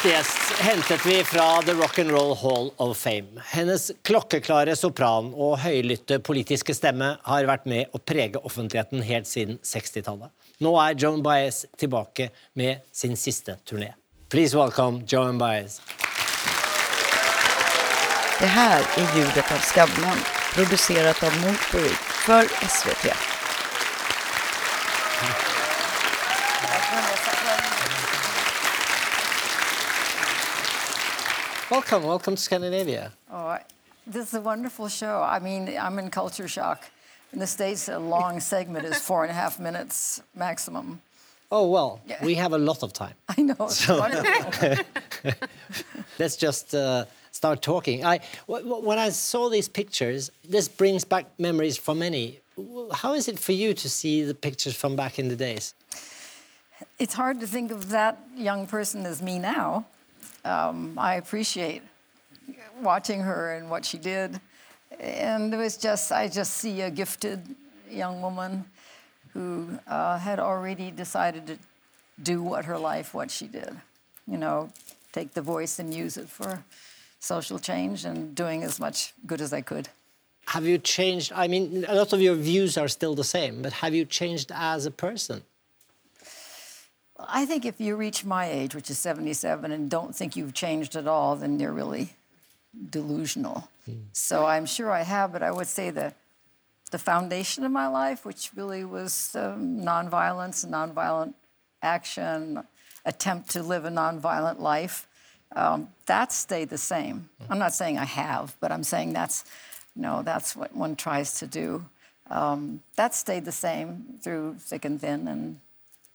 Neste gjest hentet vi fra The Rock and Roll Hall of Fame. Hennes klokkeklare sopran og høylytte politiske stemme har vært med å prege offentligheten helt siden 60-tallet. Nå er Joan Baez tilbake med sin siste turné. Please welcome Joan Baez. Det her er ljudet av Skavlan, produsert av Motorik for SVT. Welcome, welcome to Scandinavia. Oh, I- this is a wonderful show. I mean, I'm in culture shock. In the States, a long segment is four and a half minutes maximum. Oh well, Yeah. we have a lot of time. I know, wonderful. Let's just uh, start talking. I, w- w- when I saw these pictures, this brings back memories for many. How is it for you to see the pictures from back in the days? It's hard to think of that young person as me now. Um, I appreciate watching her and what she did. And it was just, I just see a gifted young woman who uh, had already decided to do what her life, what she did. You know, take the voice and use it for social change and doing as much good as I could. Have you changed? I mean, a lot of your views are still the same, but have you changed as a person? I think if you reach my age, which is 77, and don't think you've changed at all, then you're really delusional. So I'm sure I have, but I would say the, the foundation of my life, which really was um, nonviolence, nonviolent action, attempt to live a nonviolent life, um, that stayed the same. I'm not saying I have, but I'm saying that's, you know, that's what one tries to do. Um, that stayed the same through thick and thin, and,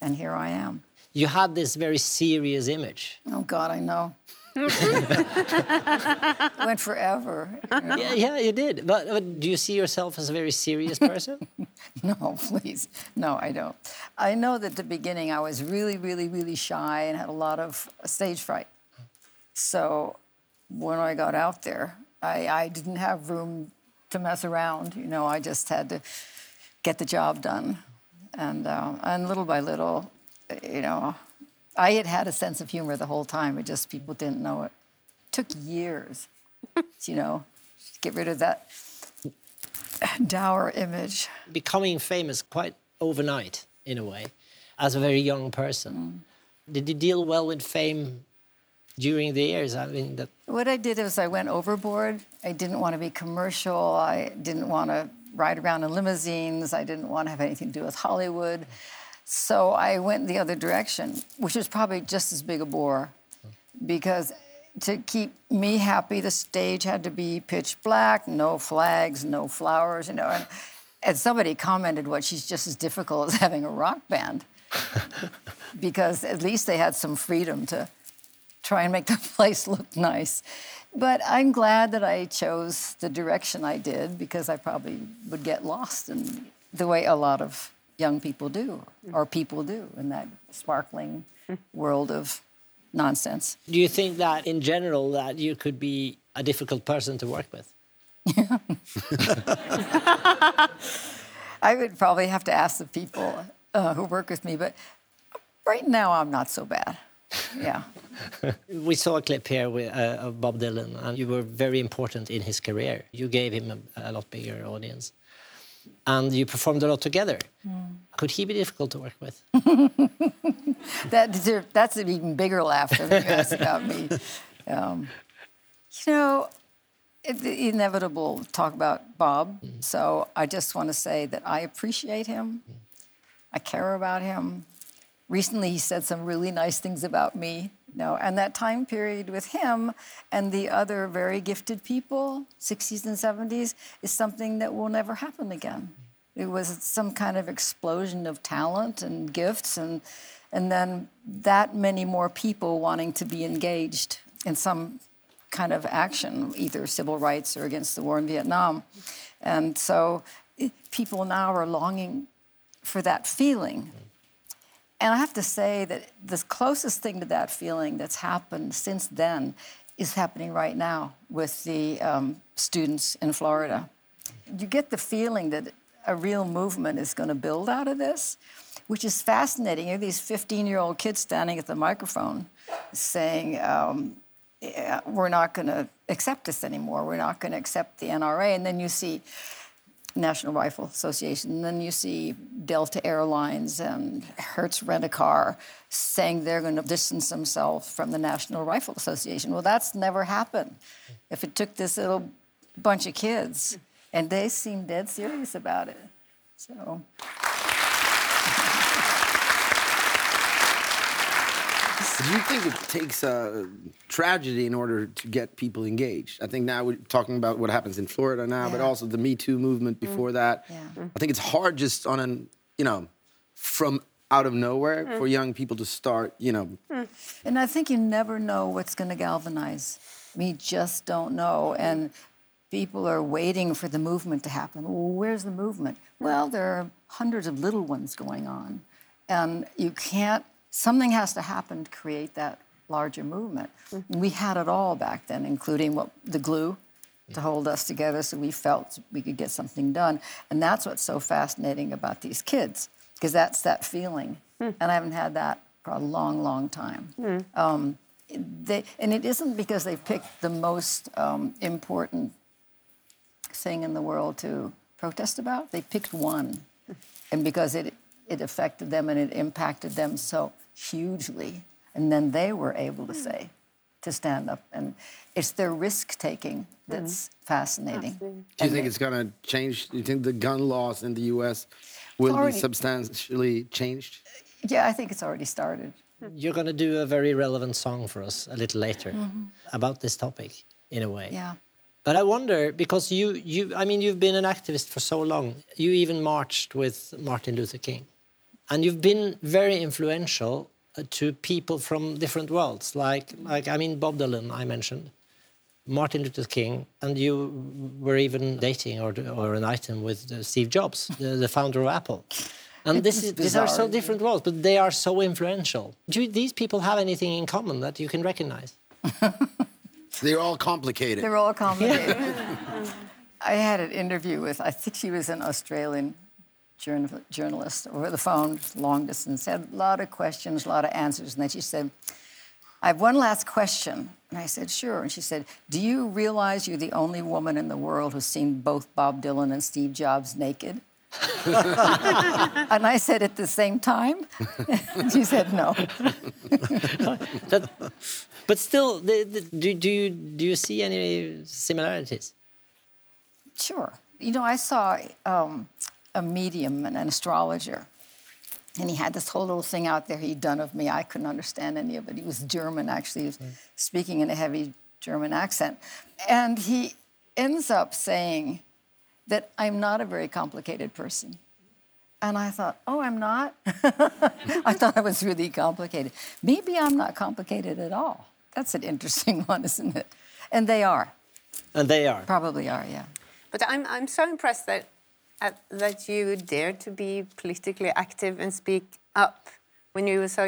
and here I am. You had this very serious image. Oh God, I know. It Went forever. you know. Yeah, yeah, you did. But, but do you see yourself as a very serious person? No, please. No, I don't. I know that at the beginning I was really, really, really shy and had a lot of stage fright. So when I got out there, I, I didn't have room to mess around. You know, I just had to get the job done. And, uh, and little by little, you know, I had had a sense of humor the whole time. It just people didn't know it. took years, you know, to get rid of that dour image. Becoming famous quite overnight, in a way, as a very young person. Mm. Did you deal well with fame during the years? I mean, that What I did was I went overboard. I didn't want to be commercial. I didn't want to ride around in limousines. I didn't want to have anything to do with Hollywood. So I went the other direction, which was probably just as big a bore because to keep me happy, the stage had to be pitch black, no flags, no flowers, you know. And, and somebody commented, "What? She's just as difficult as having a rock band," because at least they had some freedom to try and make the place look nice. But I'm glad that I chose the direction I did because I probably would get lost in the way a lot of young people do, or people do, in that sparkling world of nonsense. do you think that in general that you could be a difficult person to work with? Yeah. I would probably have to ask the people uh, who work with me, but right now I'm not so bad. Yeah. We saw a clip here with, uh, of Bob Dylan, and you were very important in his career. You gave him a, a lot bigger audience, and you performed a lot together. Could he be difficult to work with? that that's an even bigger laugh than you asked about me. Um, you know, the inevitable talk about Bob. So I just want to say that I appreciate him. I care about him. Recently, he said some really nice things about me. Know, and that time period with him and the other very gifted people, 60s and 70s, is something that will never happen again. It was some kind of explosion of talent and gifts, and and then that many more people wanting to be engaged in some kind of action, either civil rights or against the war in Vietnam. And so it- people now are longing for that feeling. And I have to say that the closest thing to that feeling that's happened since then is happening right now with the um, students in Florida. You get the feeling that a real movement is going to build out of this, which is fascinating. You have these 15 year old kids standing at the microphone saying, um, yeah, We're not going to accept this anymore. We're not going to accept the NRA. And then you see National Rifle Association, and then you see Delta Airlines and Hertz Rent a Car saying they're going to distance themselves from the National Rifle Association. Well, that's never happened. If it took this little bunch of kids, and they seem dead serious about it. So. Do you think it takes a tragedy in order to get people engaged? I think now we're talking about what happens in Florida now, but also the Me Too movement mm. before that. Yeah. I think it's hard just on an, you know, from out of nowhere mm. for young people to start, you know, mm. And I think you never know what's going to galvanize. We just don't know. And people are waiting for the movement to happen. Well, where's the movement? Well, there are hundreds of little ones going on. And you can't, something has to happen to create that larger movement. We had it all back then, including what the glue to hold us together so we felt we could get something done. And that's what's so fascinating about these kids, because that's that feeling. And I haven't had that for a long, long time. Um, they, and it isn't because they picked the most um, important thing in the world to protest about. They picked one. And because it, it affected them and it impacted them so hugely. And then they were able to hmm. say, to stand up. And it's their risk taking that's hmm. fascinating. do you think it's going to change? Do you think the gun laws in the U.S. will be substantially changed? Yeah, I think it's already started. Hmm. You're going to do a very relevant song for us a little later mm-hmm. about this topic, in a way. Yeah. But I wonder because you, you, I mean, you've been an activist for so long. You even marched with Martin Luther King, and you've been very influential uh, to people from different worlds. Like, like I mean, Bob Dylan, I mentioned, Martin Luther King, and you were even dating or or an item with uh, Steve Jobs, the, the founder of Apple. And this is, these are so different worlds, but they are so influential. Do these people have anything in common that you can recognize? They're all complicated. They're all complicated. I had an interview with, I think she was an Australian journal, journalist over the phone, long distance, had a lot of questions, a lot of answers. And then she said, I have one last question. And I said, sure. And she said, Do you realize you're the only woman in the world who's seen both Bob Dylan and Steve Jobs naked? and I said, At the same time? and she said, No. That, but still, the, the, do, do, you, do you see any similarities? Sure. You know, I saw um, a medium and an astrologer, and he had this whole little thing out there he'd done of me. I couldn't understand any of it. He was German, actually, he was hmm. speaking in a heavy German accent. And he ends up saying that I'm not a very complicated person. And I thought, oh, I'm not? I thought I was really complicated. Maybe I'm not complicated at all. That's an interesting one, isn't it? And they are, And they are. probably are, yeah. But I'm, I'm so impressed that, at, that you dared to be politically active and speak up when you were so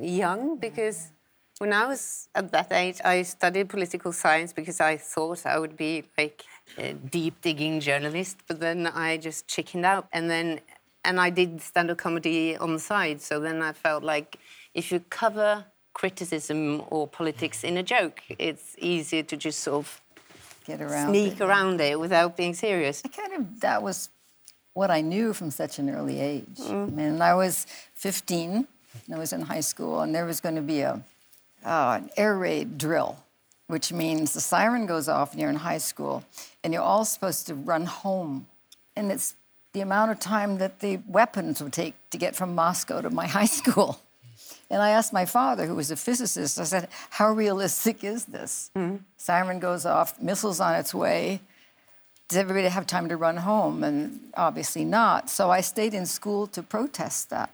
young. Because when I was at that age, I studied political science because I thought I would be like a deep digging journalist. But then I just chickened out, and then and I did stand-up comedy on the side. So then I felt like if you cover criticism or politics in a joke, it's easier to just sort of Get around sneak it. around it without being serious. I kind of that was what I knew from such an early age. I mean, I was 15, and I was in high school, and there was going to be a uh, an air raid drill, which means the siren goes off and you're in high school, and you're all supposed to run home, and it's the amount of time that the weapons would take to get from Moscow to my high school. And I asked my father, who was a physicist, I said, How realistic is this? Siren goes off, missiles on its way. Does everybody have time to run home? And obviously not. So I stayed in school to protest that.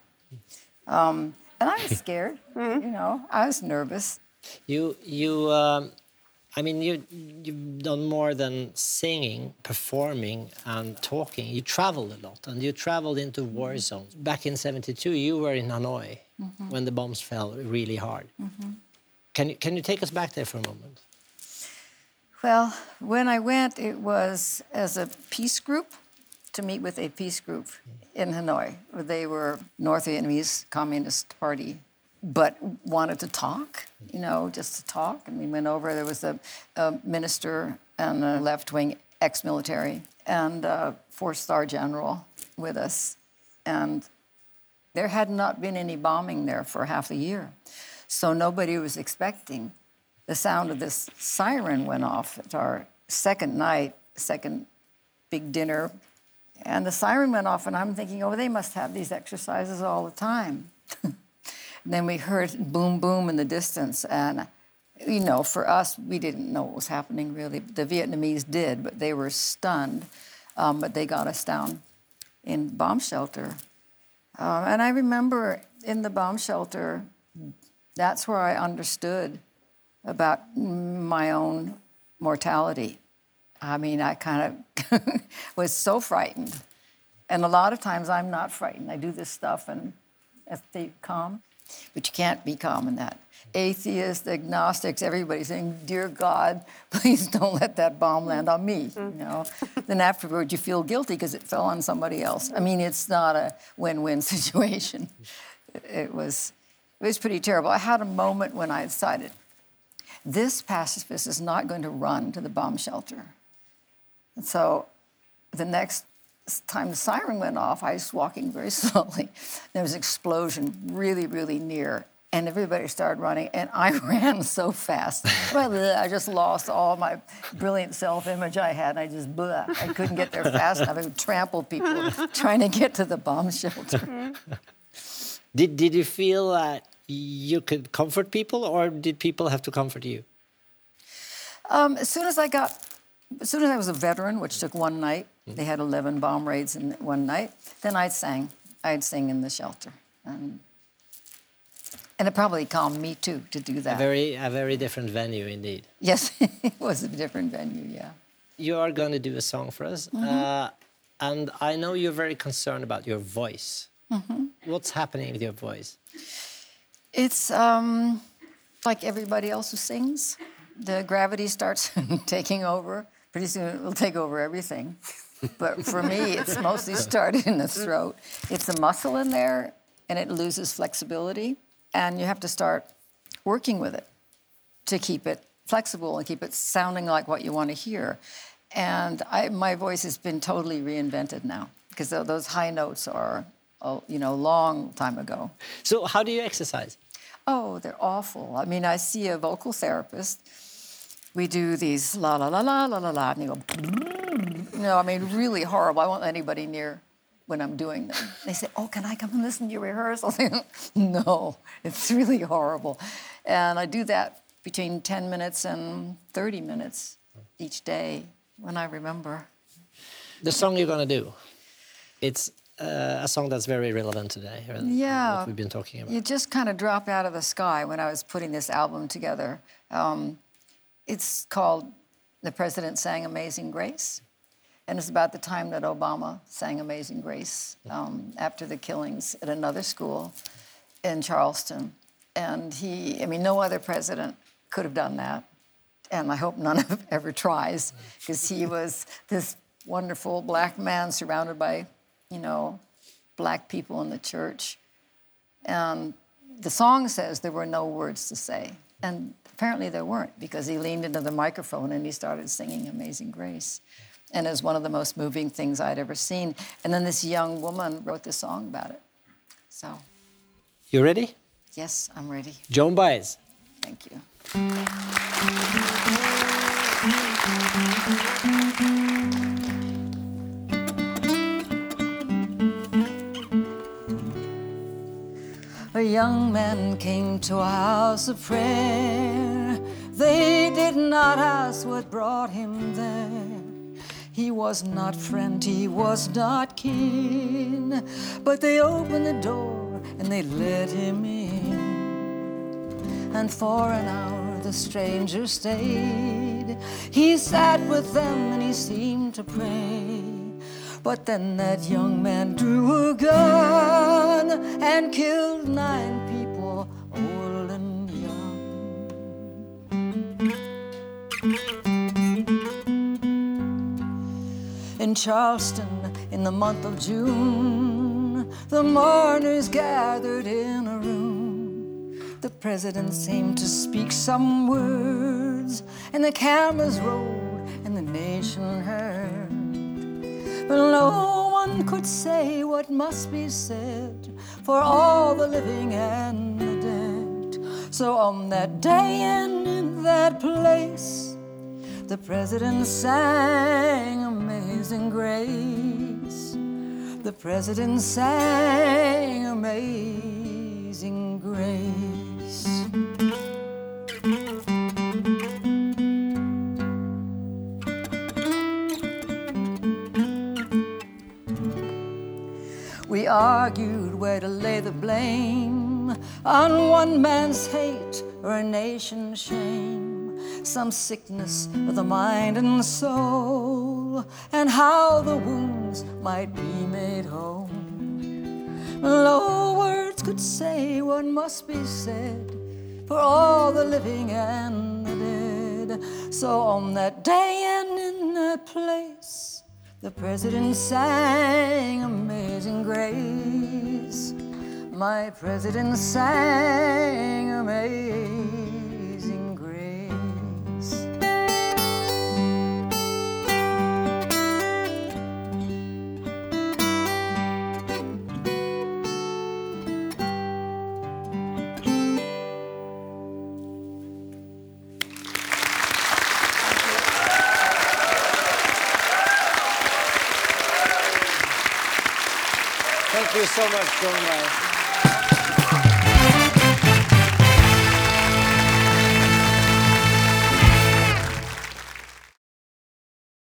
Um, and I was scared, you know, I was nervous. You, you, um, I mean, you, you've done more than singing, performing, and talking. You traveled a lot, and you traveled into war zones. Back in '72, you were in Hanoi when the bombs fell really hard. Can you can you take us back there for a moment? Well, when I went, it was as a peace group, to meet with a peace group in Hanoi. They were North Vietnamese Communist Party, but wanted to talk, you know, just to talk. And we went over. There was a, a minister and a left-wing ex-military and a four-star general with us, and there had not been any bombing there for half a year, so nobody was expecting. The sound of this siren went off at our second night, second big dinner, and the siren went off, and I'm thinking, oh, they must have these exercises all the time. then we heard boom, boom in the distance, and you know, for us, we didn't know what was happening really. The Vietnamese did, but they were stunned. Um, but they got us down in bomb shelter. Um, and I remember in the bomb shelter, that's where I understood about my own mortality. I mean, I kind of was so frightened. And a lot of times I'm not frightened. I do this stuff and I stay calm, but you can't be calm in that. Atheists, agnostics, everybody saying, "Dear God, please don't let that bomb land on me." You mm-hmm. know. then afterwards, you feel guilty because it fell on somebody else. I mean, it's not a win-win situation. It was, it was pretty terrible. I had a moment when I decided, this pacifist is not going to run to the bomb shelter. And so, the next time the siren went off, I was walking very slowly. There was an explosion really, really near, and everybody started running, and I ran so fast. I just lost all my brilliant self-image I had. And I just, blah, I couldn't get there fast enough. I would trample people trying to get to the bomb shelter. Did Did you feel that you could comfort people, or did people have to comfort you? Um, as soon as I got, as soon as I was a veteran, which took one night, they had 11 bomb raids in one night, then I'd sing. I'd sing in the shelter. And, and it probably calmed me too to do A that. very a very different venue indeed. yes, it was a different venue, yeah. You are going to do a song for us, uh, and I know you're very concerned about your voice. What's happening with your voice? It's um, like everybody else who sings. The gravity starts taking over. Pretty soon it will take over everything. But for me, it's mostly started in the throat. It's a muscle in there, and it loses flexibility, and you have to start working with it to keep it flexible and keep it sounding like what you want to hear. And I, my voice has been totally reinvented now because those high notes are, oh, you know, long time ago. So, how do you exercise? Oh, they're awful. I mean, I see a vocal therapist. We do these la la la la la la la, and they go, mm. no, I mean, really horrible. I won't let anybody near when I'm doing them. They say, oh, can I come and listen to your rehearsal? no, it's really horrible. And I do that between 10 minutes and 30 minutes each day when I remember. The song you're going to do, it's uh, a song that's very relevant today. uh, Yeah. What we've been talking about. It just kind of dropped out of the sky when I was putting this album together. Um, it's called The President Sang Amazing Grace. And it's about the time that Obama sang Amazing Grace um, after the killings at another school in Charleston. And he, I mean, no other president could have done that. And I hope none of ever tries, because he was this wonderful black man surrounded by, you know, black people in the church. And the song says there were no words to say. And apparently there weren't because he leaned into the microphone and he started singing Amazing Grace. And it was one of the most moving things I'd ever seen. And then this young woman wrote this song about it. So, You ready? yes, I'm ready. Joan Baez. Thank you. A young man came to a house of prayer. They did not ask what brought him there. He was not friend, he was not kin. But they opened the door and they let him in. And for an hour the stranger stayed. He sat with them and he seemed to pray. But then that young man drew a gun and killed nine people, old and young. In Charleston in the month of June, the mourners gathered in a room. The president seemed to speak some words, and the cameras rolled, and the nation heard. But no one could say what must be said for all the living and the dead. So on that day and in that place, the president sang Amazing Grace. The president sang Amazing Grace. Argued where to lay the blame on one man's hate or a nation's shame, some sickness of the mind and soul, and how the wounds might be made whole. No words could say what must be said for all the living and the dead. So on that day and in that place, the president sang Amazing Grace. My president sang Amazing so much, Joan Baez.